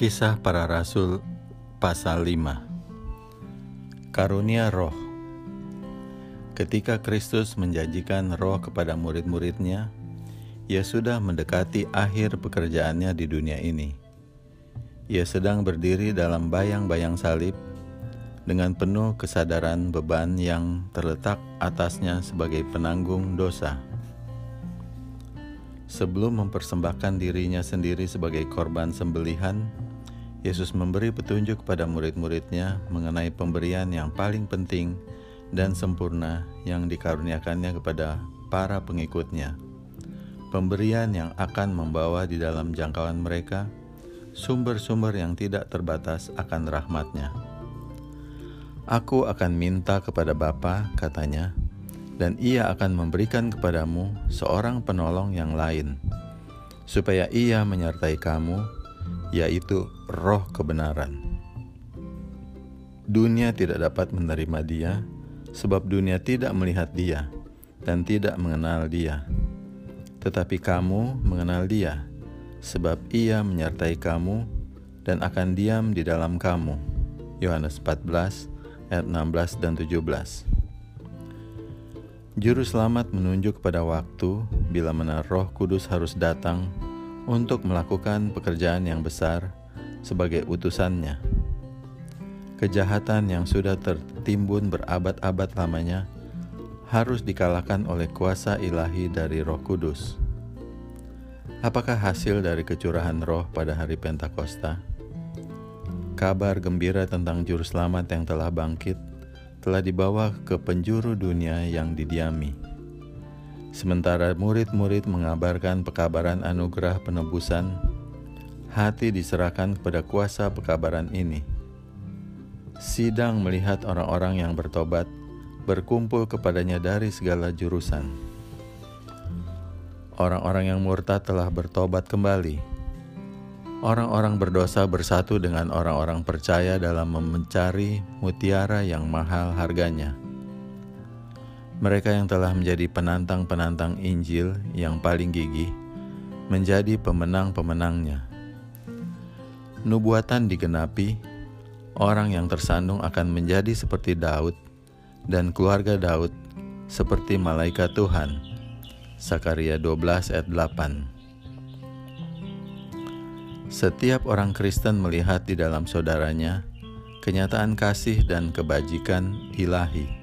Kisah para Rasul pasal 5 Karunia Roh Ketika Kristus menjanjikan roh kepada murid-muridnya, ia sudah mendekati akhir pekerjaannya di dunia ini. Ia sedang berdiri dalam bayang-bayang salib dengan penuh kesadaran beban yang terletak atasnya sebagai penanggung dosa. Sebelum mempersembahkan dirinya sendiri sebagai korban sembelihan, Yesus memberi petunjuk kepada murid-muridnya mengenai pemberian yang paling penting dan sempurna yang dikaruniakannya kepada para pengikutnya. Pemberian yang akan membawa di dalam jangkauan mereka sumber-sumber yang tidak terbatas akan rahmatnya. Aku akan minta kepada Bapa, katanya, dan ia akan memberikan kepadamu seorang penolong yang lain, supaya ia menyertai kamu, yaitu roh kebenaran. Dunia tidak dapat menerima dia, sebab dunia tidak melihat dia dan tidak mengenal dia. Tetapi kamu mengenal dia, sebab ia menyertai kamu dan akan diam di dalam kamu. Yohanes 14 ayat 16 dan 17. Juru selamat menunjuk pada waktu bila mana Roh Kudus harus datang untuk melakukan pekerjaan yang besar sebagai utusannya. Kejahatan yang sudah tertimbun berabad-abad lamanya harus dikalahkan oleh kuasa ilahi dari Roh Kudus. Apakah hasil dari kecurahan roh pada hari Pentakosta? Kabar gembira tentang juru selamat yang telah bangkit telah dibawa ke penjuru dunia yang didiami. Sementara murid-murid mengabarkan pekabaran anugerah penebusan, hati diserahkan kepada kuasa pekabaran ini. Sidang melihat orang-orang yang bertobat berkumpul kepadanya dari segala jurusan. Orang-orang yang murtad telah bertobat kembali Orang-orang berdosa bersatu dengan orang-orang percaya dalam mencari mutiara yang mahal harganya. Mereka yang telah menjadi penantang-penantang Injil yang paling gigih menjadi pemenang-pemenangnya. Nubuatan digenapi, orang yang tersandung akan menjadi seperti Daud dan keluarga Daud seperti malaikat Tuhan. Sakaria 12 ayat 8 setiap orang Kristen melihat di dalam saudaranya kenyataan kasih dan kebajikan ilahi.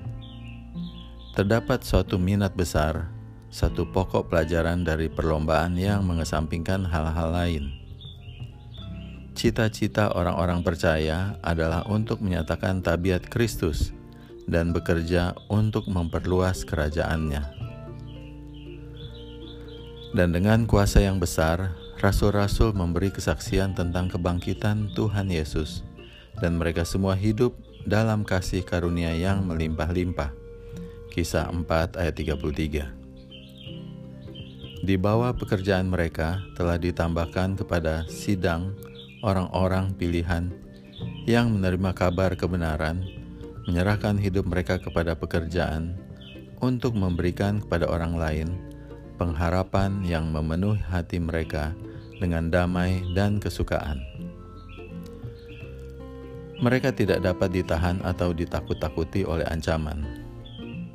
Terdapat suatu minat besar, satu pokok pelajaran dari perlombaan yang mengesampingkan hal-hal lain. Cita-cita orang-orang percaya adalah untuk menyatakan tabiat Kristus dan bekerja untuk memperluas kerajaannya. Dan dengan kuasa yang besar, rasul-rasul memberi kesaksian tentang kebangkitan Tuhan Yesus, dan mereka semua hidup dalam kasih karunia yang melimpah-limpah. Kisah 4 ayat 33 Di bawah pekerjaan mereka telah ditambahkan kepada sidang orang-orang pilihan yang menerima kabar kebenaran, menyerahkan hidup mereka kepada pekerjaan untuk memberikan kepada orang lain pengharapan yang memenuhi hati mereka dengan damai dan kesukaan. Mereka tidak dapat ditahan atau ditakut-takuti oleh ancaman.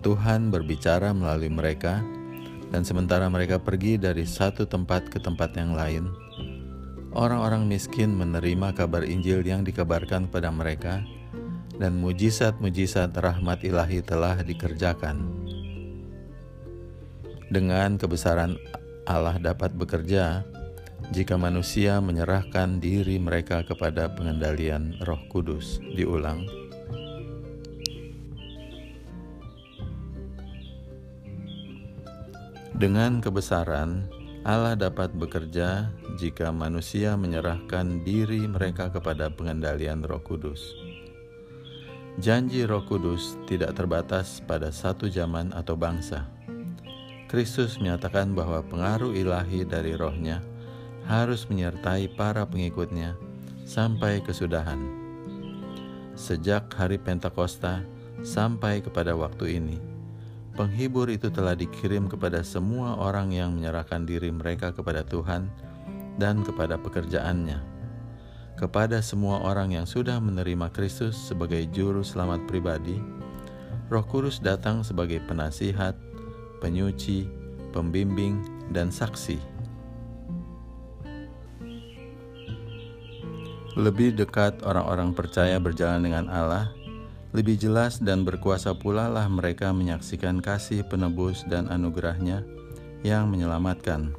Tuhan berbicara melalui mereka, dan sementara mereka pergi dari satu tempat ke tempat yang lain, orang-orang miskin menerima kabar Injil yang dikabarkan kepada mereka, dan mujizat-mujizat rahmat ilahi telah dikerjakan. Dengan kebesaran Allah dapat bekerja, jika manusia menyerahkan diri mereka kepada pengendalian Roh Kudus. Diulang. Dengan kebesaran, Allah dapat bekerja jika manusia menyerahkan diri mereka kepada pengendalian Roh Kudus. Janji Roh Kudus tidak terbatas pada satu zaman atau bangsa. Kristus menyatakan bahwa pengaruh ilahi dari rohnya harus menyertai para pengikutnya sampai kesudahan. Sejak hari Pentakosta sampai kepada waktu ini, penghibur itu telah dikirim kepada semua orang yang menyerahkan diri mereka kepada Tuhan dan kepada pekerjaannya. kepada semua orang yang sudah menerima Kristus sebagai juru selamat pribadi, Roh Kudus datang sebagai penasihat, penyuci, pembimbing, dan saksi. Lebih dekat orang-orang percaya berjalan dengan Allah, lebih jelas dan berkuasa pula lah mereka menyaksikan kasih penebus dan anugerahnya yang menyelamatkan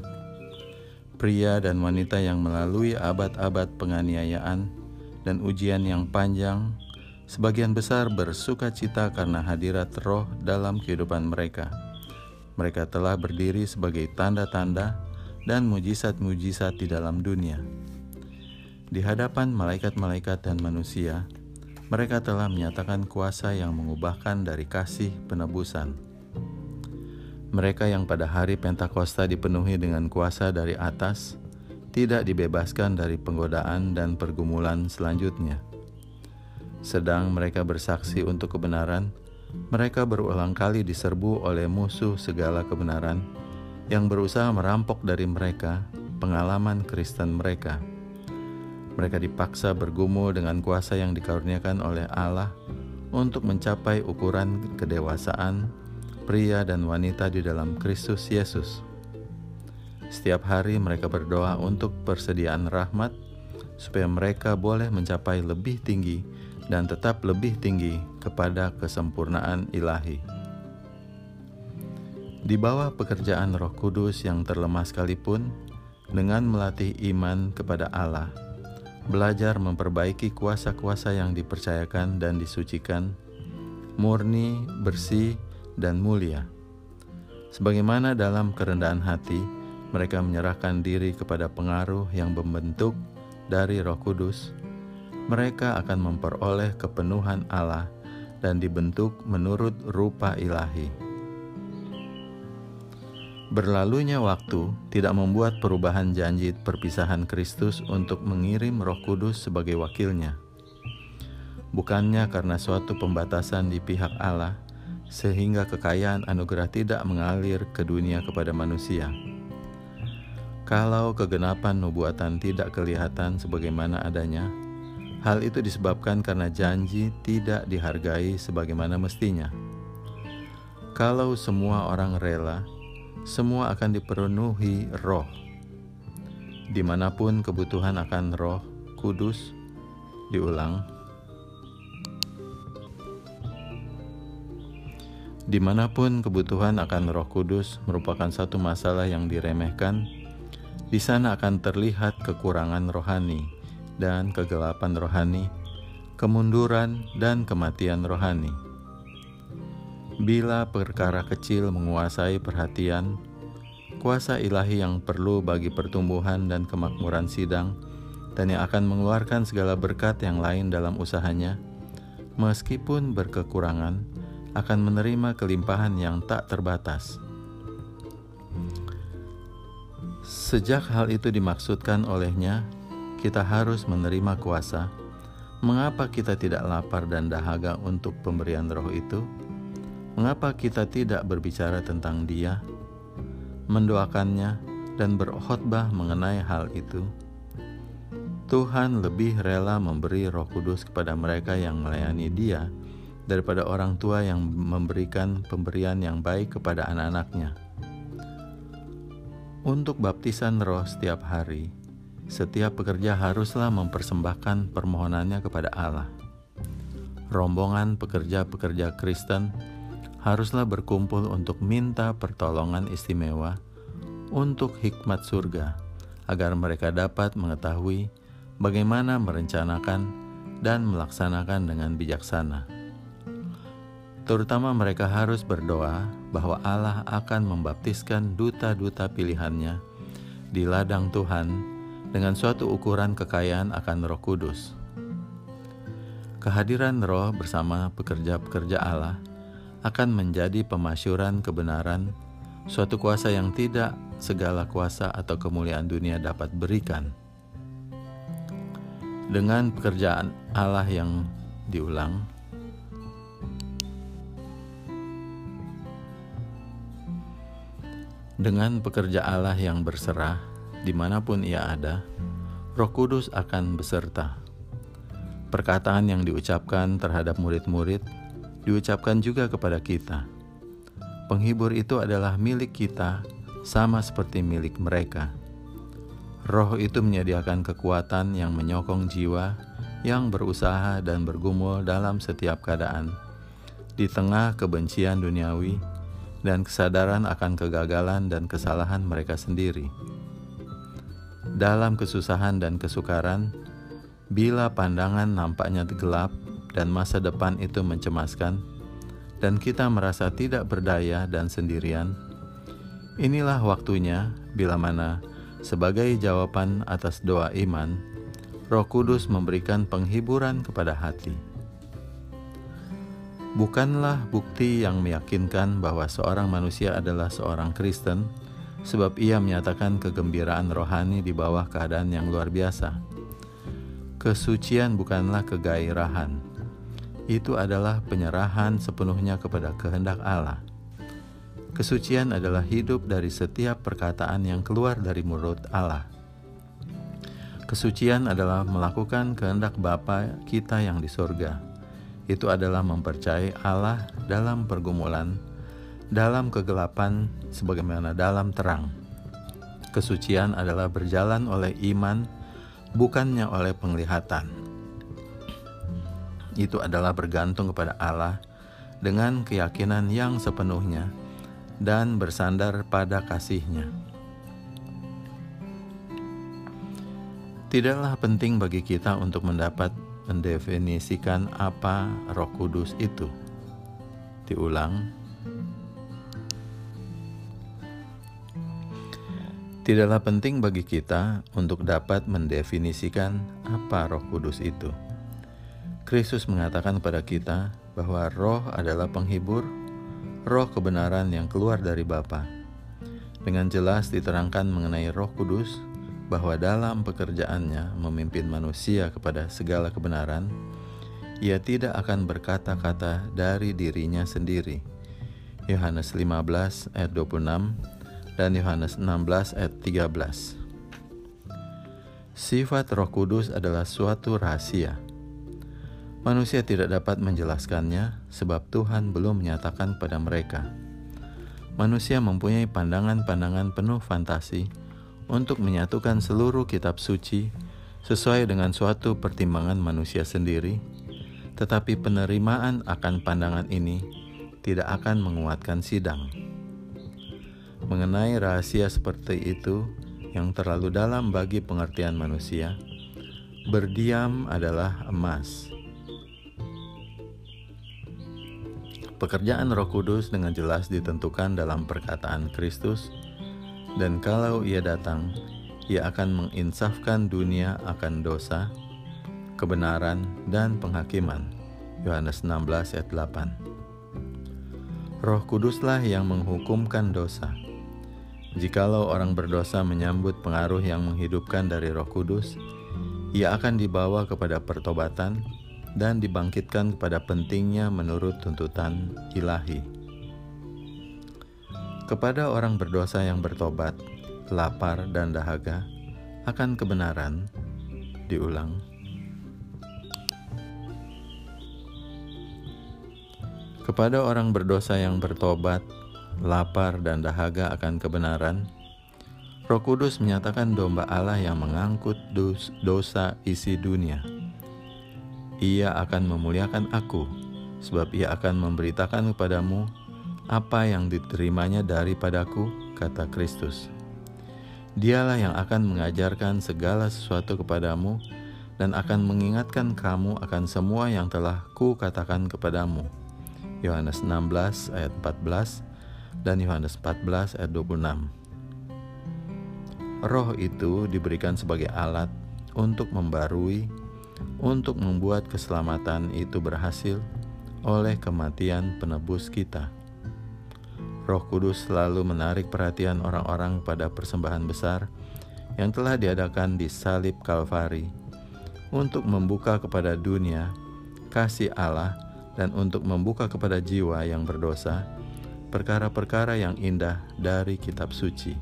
pria dan wanita yang melalui abad-abad penganiayaan dan ujian yang panjang, sebagian besar bersuka cita karena hadirat roh dalam kehidupan mereka. Mereka telah berdiri sebagai tanda-tanda dan mujizat-mujizat di dalam dunia. Di hadapan malaikat-malaikat dan manusia, mereka telah menyatakan kuasa yang mengubahkan dari kasih penebusan mereka yang pada hari Pentakosta dipenuhi dengan kuasa dari atas, tidak dibebaskan dari penggodaan dan pergumulan selanjutnya. Sedang mereka bersaksi untuk kebenaran, mereka berulang kali diserbu oleh musuh segala kebenaran yang berusaha merampok dari mereka pengalaman Kristen mereka. Mereka dipaksa bergumul dengan kuasa yang dikaruniakan oleh Allah untuk mencapai ukuran kedewasaan pria dan wanita di dalam Kristus Yesus. Setiap hari mereka berdoa untuk persediaan rahmat, supaya mereka boleh mencapai lebih tinggi dan tetap lebih tinggi kepada kesempurnaan ilahi. Di bawah pekerjaan Roh Kudus yang terlemah sekalipun, dengan melatih iman kepada Allah, belajar memperbaiki kuasa-kuasa yang dipercayakan dan disucikan, murni, bersih, dan mulia. Sebagaimana dalam kerendahan hati, mereka menyerahkan diri kepada pengaruh yang membentuk dari Roh Kudus, mereka akan memperoleh kepenuhan Allah dan dibentuk menurut rupa ilahi. Berlalunya waktu tidak membuat perubahan janji perpisahan Kristus untuk mengirim Roh Kudus sebagai wakilnya. Bukannya karena suatu pembatasan di pihak Allah, sehingga kekayaan anugerah tidak mengalir ke dunia kepada manusia. Kalau kegenapan nubuatan tidak kelihatan sebagaimana adanya, hal itu disebabkan karena janji tidak dihargai sebagaimana mestinya. Kalau semua orang rela, semua akan dipenuhi roh. Di mana pun kebutuhan akan roh kudus, diulang, Di mana pun kebutuhan akan Roh Kudus merupakan satu masalah yang diremehkan, di sana akan terlihat kekurangan rohani dan kegelapan rohani, kemunduran dan kematian rohani. Bila perkara kecil menguasai perhatian, kuasa ilahi yang perlu bagi pertumbuhan dan kemakmuran sidang, dan yang akan mengeluarkan segala berkat yang lain dalam usahanya, meskipun berkekurangan, akan menerima kelimpahan yang tak terbatas. Sejak hal itu dimaksudkan olehnya, kita harus menerima kuasa. Mengapa kita tidak lapar dan dahaga untuk pemberian roh itu? Mengapa kita tidak berbicara tentang Dia, mendoakannya, dan berkhotbah mengenai hal itu? Tuhan lebih rela memberi Roh Kudus kepada mereka yang melayani Dia daripada orang tua yang memberikan pemberian yang baik kepada anak-anaknya. Untuk baptisan roh setiap hari, setiap pekerja haruslah mempersembahkan permohonannya kepada Allah. Rombongan pekerja-pekerja Kristen haruslah berkumpul untuk minta pertolongan istimewa untuk hikmat surga, agar mereka dapat mengetahui bagaimana merencanakan dan melaksanakan dengan bijaksana. Terutama mereka harus berdoa bahwa Allah akan membaptiskan duta-duta pilihannya di ladang Tuhan dengan suatu ukuran kekayaan akan Roh Kudus. Kehadiran Roh bersama pekerja-pekerja Allah akan menjadi pemasyuran kebenaran, suatu kuasa yang tidak segala kuasa atau kemuliaan dunia dapat berikan. Dengan pekerjaan Allah yang diulang, Dengan pekerja Allah yang berserah, di mana pun ia ada, Roh Kudus akan beserta. perkataan yang diucapkan terhadap murid-murid diucapkan juga kepada kita. Penghibur itu adalah milik kita, sama seperti milik mereka. Roh itu menyediakan kekuatan yang menyokong jiwa yang berusaha dan bergumul dalam setiap keadaan, di tengah kebencian duniawi dan kesadaran akan kegagalan dan kesalahan mereka sendiri. Dalam kesusahan dan kesukaran, Bila pandangan nampaknya gelap dan masa depan itu mencemaskan, dan kita merasa tidak berdaya dan sendirian, inilah waktunya bila mana, sebagai jawaban atas doa iman, Roh Kudus memberikan penghiburan kepada hati. Bukanlah bukti yang meyakinkan bahwa seorang manusia adalah seorang Kristen, sebab ia menyatakan kegembiraan rohani di bawah keadaan yang luar biasa. Kesucian bukanlah kegairahan, itu adalah penyerahan sepenuhnya kepada kehendak Allah. Kesucian adalah hidup dari setiap perkataan yang keluar dari mulut Allah. Kesucian adalah melakukan kehendak Bapa kita yang di sorga. Itu adalah mempercayai Allah dalam pergumulan, dalam kegelapan, sebagaimana dalam terang. Kesucian adalah berjalan oleh iman bukannya oleh penglihatan. Itu adalah bergantung kepada Allah dengan keyakinan yang sepenuhnya dan bersandar pada kasihnya. Tidaklah penting bagi kita untuk mendapat mendefinisikan apa Roh Kudus itu. Diulang, Tidaklah penting bagi kita untuk dapat mendefinisikan apa Roh Kudus itu. Kristus mengatakan kepada kita bahwa Roh adalah penghibur, Roh kebenaran yang keluar dari Bapa. Dengan jelas diterangkan mengenai Roh Kudus bahwa dalam pekerjaannya memimpin manusia kepada segala kebenaran, ia tidak akan berkata-kata dari dirinya sendiri. Yohanes 15 ayat 26 dan Yohanes 16 ayat 13. Sifat Roh Kudus adalah suatu rahasia. Manusia tidak dapat menjelaskannya sebab Tuhan belum menyatakan pada mereka. Manusia mempunyai pandangan-pandangan penuh fantasi untuk menyatukan seluruh kitab suci sesuai dengan suatu pertimbangan manusia sendiri, tetapi penerimaan akan pandangan ini tidak akan menguatkan sidang. Mengenai rahasia seperti itu yang terlalu dalam bagi pengertian manusia, berdiam adalah emas. Pekerjaan Roh Kudus dengan jelas ditentukan dalam perkataan Kristus, dan kalau Ia datang, Ia akan menginsafkan dunia akan dosa, kebenaran, dan penghakiman. Yohanes 16 ayat 8. Roh Kuduslah yang menghukumkan dosa Jikalau orang berdosa menyambut pengaruh yang menghidupkan dari Roh Kudus, ia akan dibawa kepada pertobatan dan dibangkitkan kepada pentingnya menurut tuntutan ilahi. Kepada orang berdosa yang bertobat, lapar, dan dahaga akan kebenaran, diulang. Kepada orang berdosa yang bertobat, lapar, dan dahaga akan kebenaran, Roh Kudus menyatakan domba Allah yang mengangkut dosa isi dunia. Ia akan memuliakan aku, sebab ia akan memberitakan kepadamu apa yang diterimanya daripadaku, kata Kristus. Dialah yang akan mengajarkan segala sesuatu kepadamu dan akan mengingatkan kamu akan semua yang telah ku katakan kepadamu. Yohanes 16 ayat 14 dan Yohanes 14 ayat 26. Roh itu diberikan sebagai alat untuk membarui, untuk membuat keselamatan itu berhasil oleh kematian penebus kita. Roh Kudus selalu menarik perhatian orang-orang pada persembahan besar yang telah diadakan di salib Kalvari untuk membuka kepada dunia kasih Allah dan untuk membuka kepada jiwa yang berdosa perkara-perkara yang indah dari kitab suci.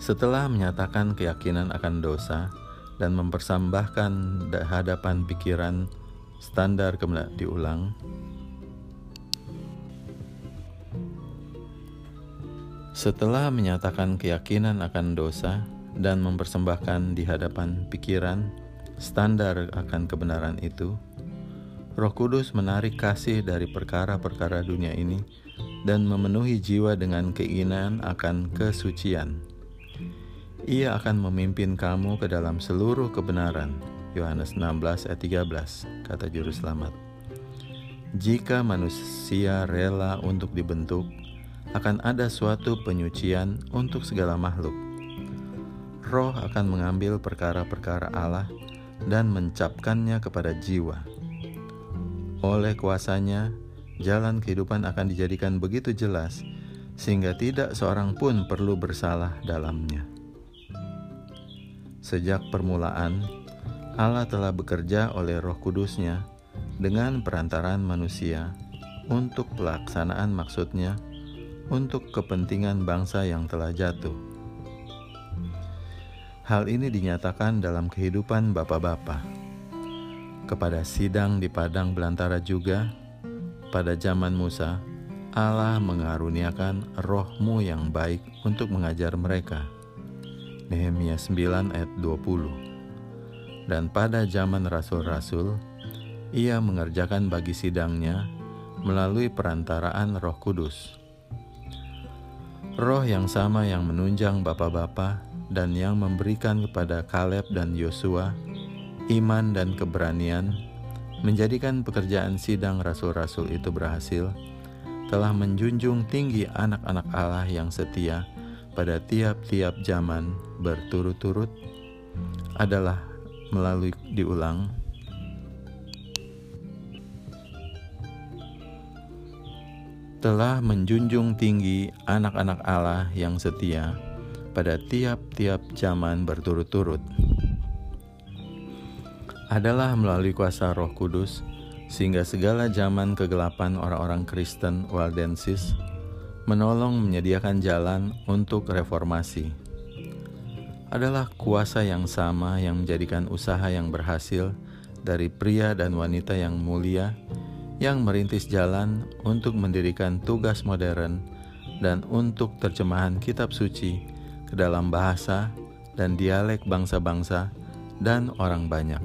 Setelah menyatakan keyakinan akan dosa dan mempersembahkan hadapan pikiran standar kemudian diulang Setelah menyatakan keyakinan akan dosa dan mempersembahkan di hadapan pikiran standar akan kebenaran itu, Roh Kudus menarik kasih dari perkara-perkara dunia ini dan memenuhi jiwa dengan keinginan akan kesucian. Ia akan memimpin kamu ke dalam seluruh kebenaran. Yohanes 16 ayat 13, kata juru selamat. Jika manusia rela untuk dibentuk, akan ada suatu penyucian untuk segala makhluk. Roh akan mengambil perkara-perkara Allah dan mencapkannya kepada jiwa. Oleh kuasanya, jalan kehidupan akan dijadikan begitu jelas sehingga tidak seorang pun perlu bersalah dalamnya. Sejak permulaan, Allah telah bekerja oleh Roh Kudusnya dengan perantaran manusia untuk pelaksanaan maksudnya untuk kepentingan bangsa yang telah jatuh. Hal ini dinyatakan dalam kehidupan bapak-bapak. Kepada sidang di padang belantara juga, pada zaman Musa, Allah mengaruniakan rohmu yang baik untuk mengajar mereka. Nehemia 9 ayat 20 Dan pada zaman Rasul-Rasul, ia mengerjakan bagi sidangnya melalui perantaraan roh kudus. Roh yang sama yang menunjang bapak-bapak dan yang memberikan kepada Kaleb dan Yosua iman dan keberanian menjadikan pekerjaan sidang rasul-rasul itu berhasil telah menjunjung tinggi anak-anak Allah yang setia pada tiap-tiap zaman berturut-turut adalah melalui diulang telah menjunjung tinggi anak-anak Allah yang setia pada tiap-tiap zaman berturut-turut. Adalah melalui kuasa Roh Kudus, sehingga segala zaman kegelapan orang-orang Kristen Waldensis menolong menyediakan jalan untuk reformasi. Adalah kuasa yang sama yang menjadikan usaha yang berhasil dari pria dan wanita yang mulia yang merintis jalan untuk mendirikan tugas modern dan untuk terjemahan kitab suci ke dalam bahasa dan dialek bangsa-bangsa dan orang banyak.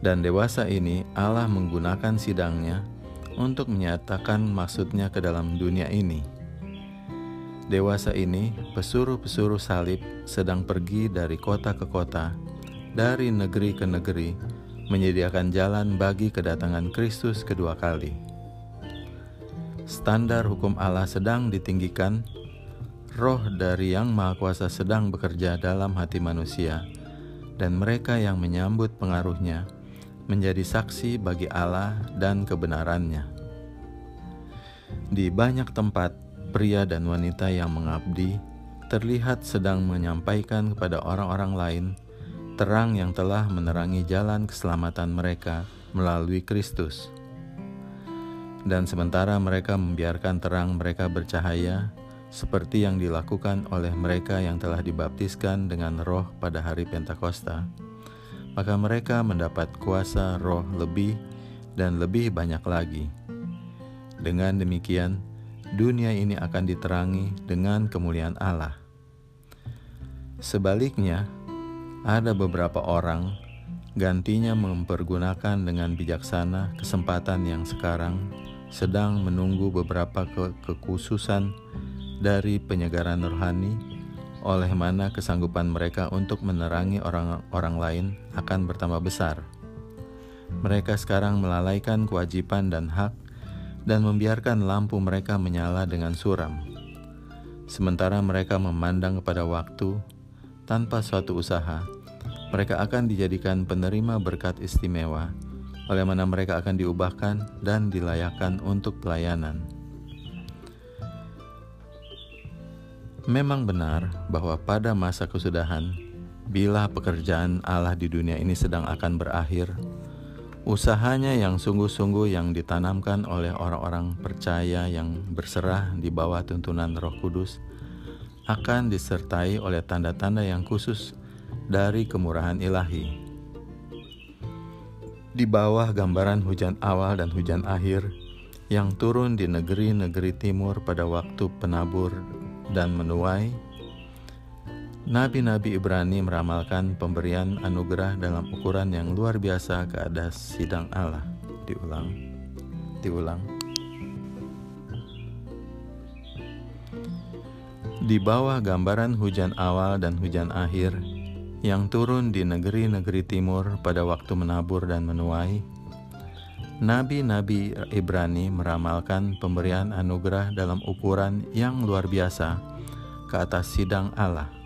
Dan dewasa ini Allah menggunakan sidangnya untuk menyatakan maksudnya ke dalam dunia ini. Dewasa ini, pesuruh-pesuruh salib sedang pergi dari kota ke kota, dari negeri ke negeri, menyediakan jalan bagi kedatangan Kristus kedua kali. Standar hukum Allah sedang ditinggikan, roh dari Yang Maha Kuasa sedang bekerja dalam hati manusia, dan mereka yang menyambut pengaruhnya menjadi saksi bagi Allah dan kebenarannya. Di banyak tempat, pria dan wanita yang mengabdi terlihat sedang menyampaikan kepada orang-orang lain terang yang telah menerangi jalan keselamatan mereka melalui Kristus. Dan sementara mereka membiarkan terang mereka bercahaya, seperti yang dilakukan oleh mereka yang telah dibaptiskan dengan roh pada hari Pentakosta, maka mereka mendapat kuasa roh lebih dan lebih banyak lagi. Dengan demikian, dunia ini akan diterangi dengan kemuliaan Allah. Sebaliknya, ada beberapa orang gantinya mempergunakan dengan bijaksana kesempatan yang sekarang sedang menunggu beberapa ke kekhususan dari penyegaran rohani oleh mana kesanggupan mereka untuk menerangi orang-orang lain akan bertambah besar. Mereka sekarang melalaikan kewajiban dan hak dan membiarkan lampu mereka menyala dengan suram. Sementara mereka memandang kepada waktu tanpa suatu usaha, mereka akan dijadikan penerima berkat istimewa, oleh mana mereka akan diubahkan dan dilayakkan untuk pelayanan. Memang benar bahwa pada masa kesudahan, bila pekerjaan Allah di dunia ini sedang akan berakhir, usahanya yang sungguh-sungguh yang ditanamkan oleh orang-orang percaya yang berserah di bawah tuntunan Roh Kudus akan disertai oleh tanda-tanda yang khusus dari kemurahan ilahi. Di bawah gambaran hujan awal dan hujan akhir yang turun di negeri-negeri timur pada waktu penabur dan menuai, Nabi-nabi Ibrani meramalkan pemberian anugerah dalam ukuran yang luar biasa ke atas sidang Allah. Diulang, diulang. Di bawah gambaran hujan awal dan hujan akhir yang turun di negeri-negeri timur pada waktu menabur dan menuai, nabi-nabi Ibrani meramalkan pemberian anugerah dalam ukuran yang luar biasa ke atas sidang Allah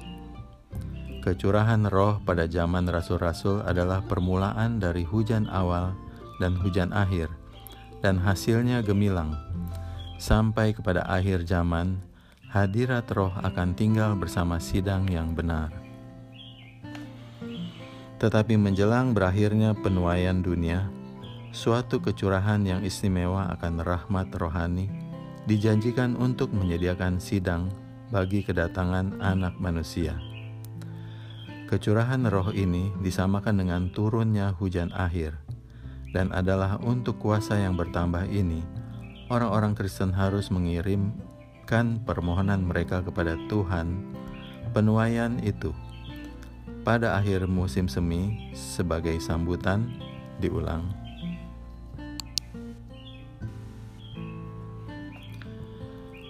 Kecurahan roh pada zaman rasul-rasul adalah permulaan dari hujan awal dan hujan akhir, dan hasilnya gemilang. Sampai kepada akhir zaman, hadirat roh akan tinggal bersama sidang yang benar. Tetapi menjelang berakhirnya penuaian dunia, suatu kecurahan yang istimewa akan rahmat rohani dijanjikan untuk menyediakan sidang bagi kedatangan anak manusia. Kecurahan roh ini disamakan dengan turunnya hujan akhir, dan adalah untuk kuasa yang bertambah ini, orang-orang Kristen harus mengirimkan permohonan mereka kepada Tuhan. Penuaian itu pada akhir musim semi sebagai sambutan diulang.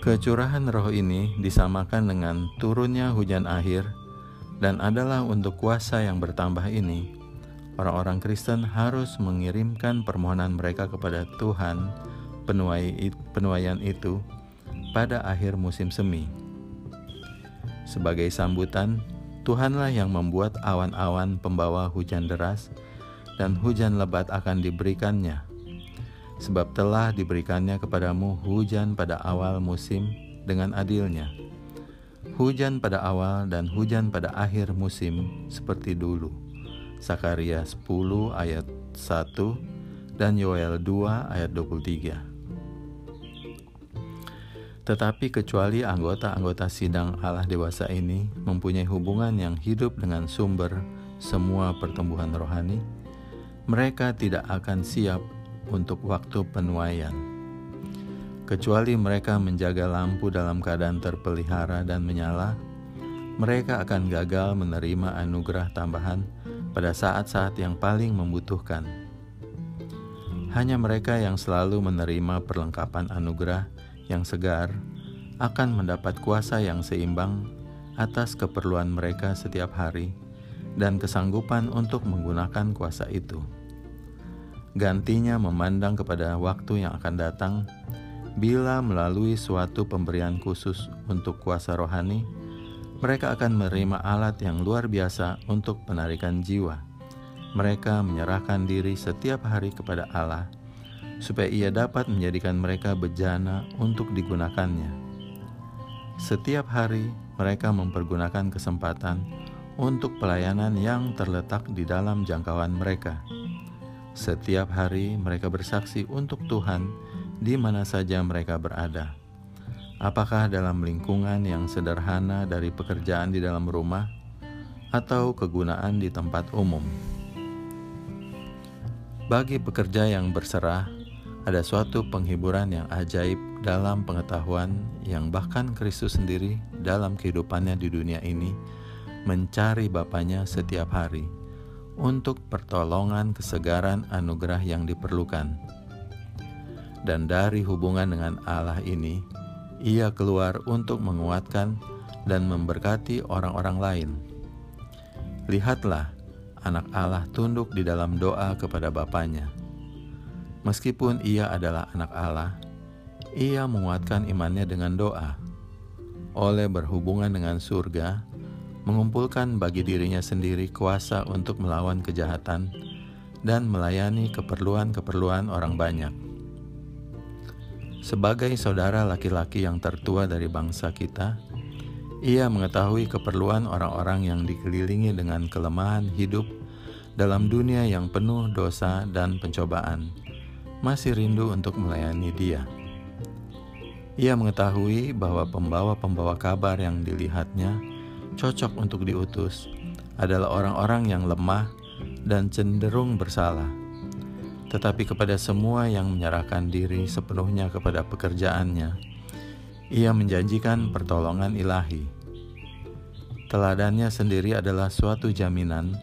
Kecurahan roh ini disamakan dengan turunnya hujan akhir dan adalah untuk kuasa yang bertambah ini, orang-orang Kristen harus mengirimkan permohonan mereka kepada Tuhan penuai, penuaian itu pada akhir musim semi. Sebagai sambutan, Tuhanlah yang membuat awan-awan pembawa hujan deras dan hujan lebat akan diberikannya. Sebab telah diberikannya kepadamu hujan pada awal musim dengan adilnya hujan pada awal dan hujan pada akhir musim seperti dulu. Sakaria 10 ayat 1 dan Yoel 2 ayat 23. Tetapi kecuali anggota-anggota sidang Allah dewasa ini mempunyai hubungan yang hidup dengan sumber semua pertumbuhan rohani, mereka tidak akan siap untuk waktu penuaian kecuali mereka menjaga lampu dalam keadaan terpelihara dan menyala, mereka akan gagal menerima anugerah tambahan pada saat-saat yang paling membutuhkan. Hanya mereka yang selalu menerima perlengkapan anugerah yang segar akan mendapat kuasa yang seimbang atas keperluan mereka setiap hari dan kesanggupan untuk menggunakan kuasa itu. Gantinya memandang kepada waktu yang akan datang bila melalui suatu pemberian khusus untuk kuasa rohani, mereka akan menerima alat yang luar biasa untuk penarikan jiwa. Mereka menyerahkan diri setiap hari kepada Allah, supaya Ia dapat menjadikan mereka bejana untuk digunakannya. Setiap hari, mereka mempergunakan kesempatan untuk pelayanan yang terletak di dalam jangkauan mereka. Setiap hari, mereka bersaksi untuk Tuhan di mana saja mereka berada. Apakah dalam lingkungan yang sederhana dari pekerjaan di dalam rumah atau kegunaan di tempat umum? Bagi pekerja yang berserah, ada suatu penghiburan yang ajaib dalam pengetahuan yang bahkan Kristus sendiri dalam kehidupannya di dunia ini mencari Bapaknya setiap hari untuk pertolongan kesegaran anugerah yang diperlukan dan dari hubungan dengan Allah ini, ia keluar untuk menguatkan dan memberkati orang-orang lain. Lihatlah, anak Allah tunduk di dalam doa kepada Bapaknya. Meskipun ia adalah anak Allah, ia menguatkan imannya dengan doa. Oleh berhubungan dengan surga, mengumpulkan bagi dirinya sendiri kuasa untuk melawan kejahatan dan melayani keperluan-keperluan orang banyak. Sebagai saudara laki-laki yang tertua dari bangsa kita, ia mengetahui keperluan orang-orang yang dikelilingi dengan kelemahan hidup dalam dunia yang penuh dosa dan pencobaan, masih rindu untuk melayani Dia. Ia mengetahui bahwa pembawa-pembawa kabar yang dilihatnya cocok untuk diutus adalah orang-orang yang lemah dan cenderung bersalah. Tetapi kepada semua yang menyerahkan diri sepenuhnya kepada pekerjaannya, ia menjanjikan pertolongan ilahi. Teladannya sendiri adalah suatu jaminan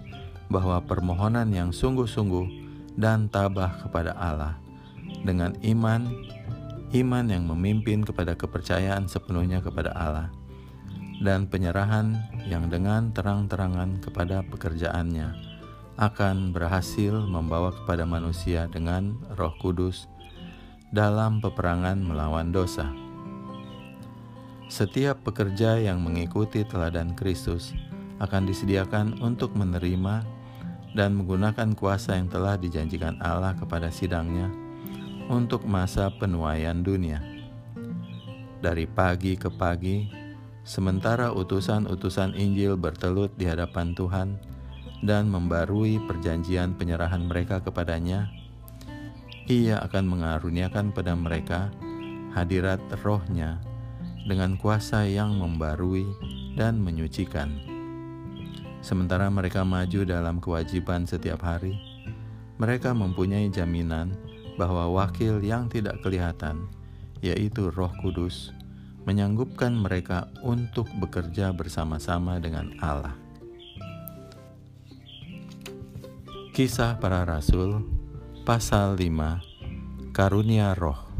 bahwa permohonan yang sungguh-sungguh dan tabah kepada Allah dengan iman iman yang memimpin kepada kepercayaan sepenuhnya kepada Allah, dan penyerahan yang dengan terang-terangan kepada pekerjaannya akan berhasil membawa kepada manusia dengan Roh Kudus dalam peperangan melawan dosa. Setiap pekerja yang mengikuti teladan Kristus akan disediakan untuk menerima dan menggunakan kuasa yang telah dijanjikan Allah kepada sidangnya untuk masa penuaian dunia. Dari pagi ke pagi, sementara utusan-utusan Injil bertelut di hadapan Tuhan dan membarui perjanjian penyerahan mereka kepadanya, ia akan mengaruniakan pada mereka hadirat rohnya dengan kuasa yang membarui dan menyucikan. Sementara mereka maju dalam kewajiban setiap hari, mereka mempunyai jaminan bahwa wakil yang tidak kelihatan, yaitu Roh Kudus, menyanggupkan mereka untuk bekerja bersama-sama dengan Allah. Kisah para Rasul, pasal 5, Karunia Roh.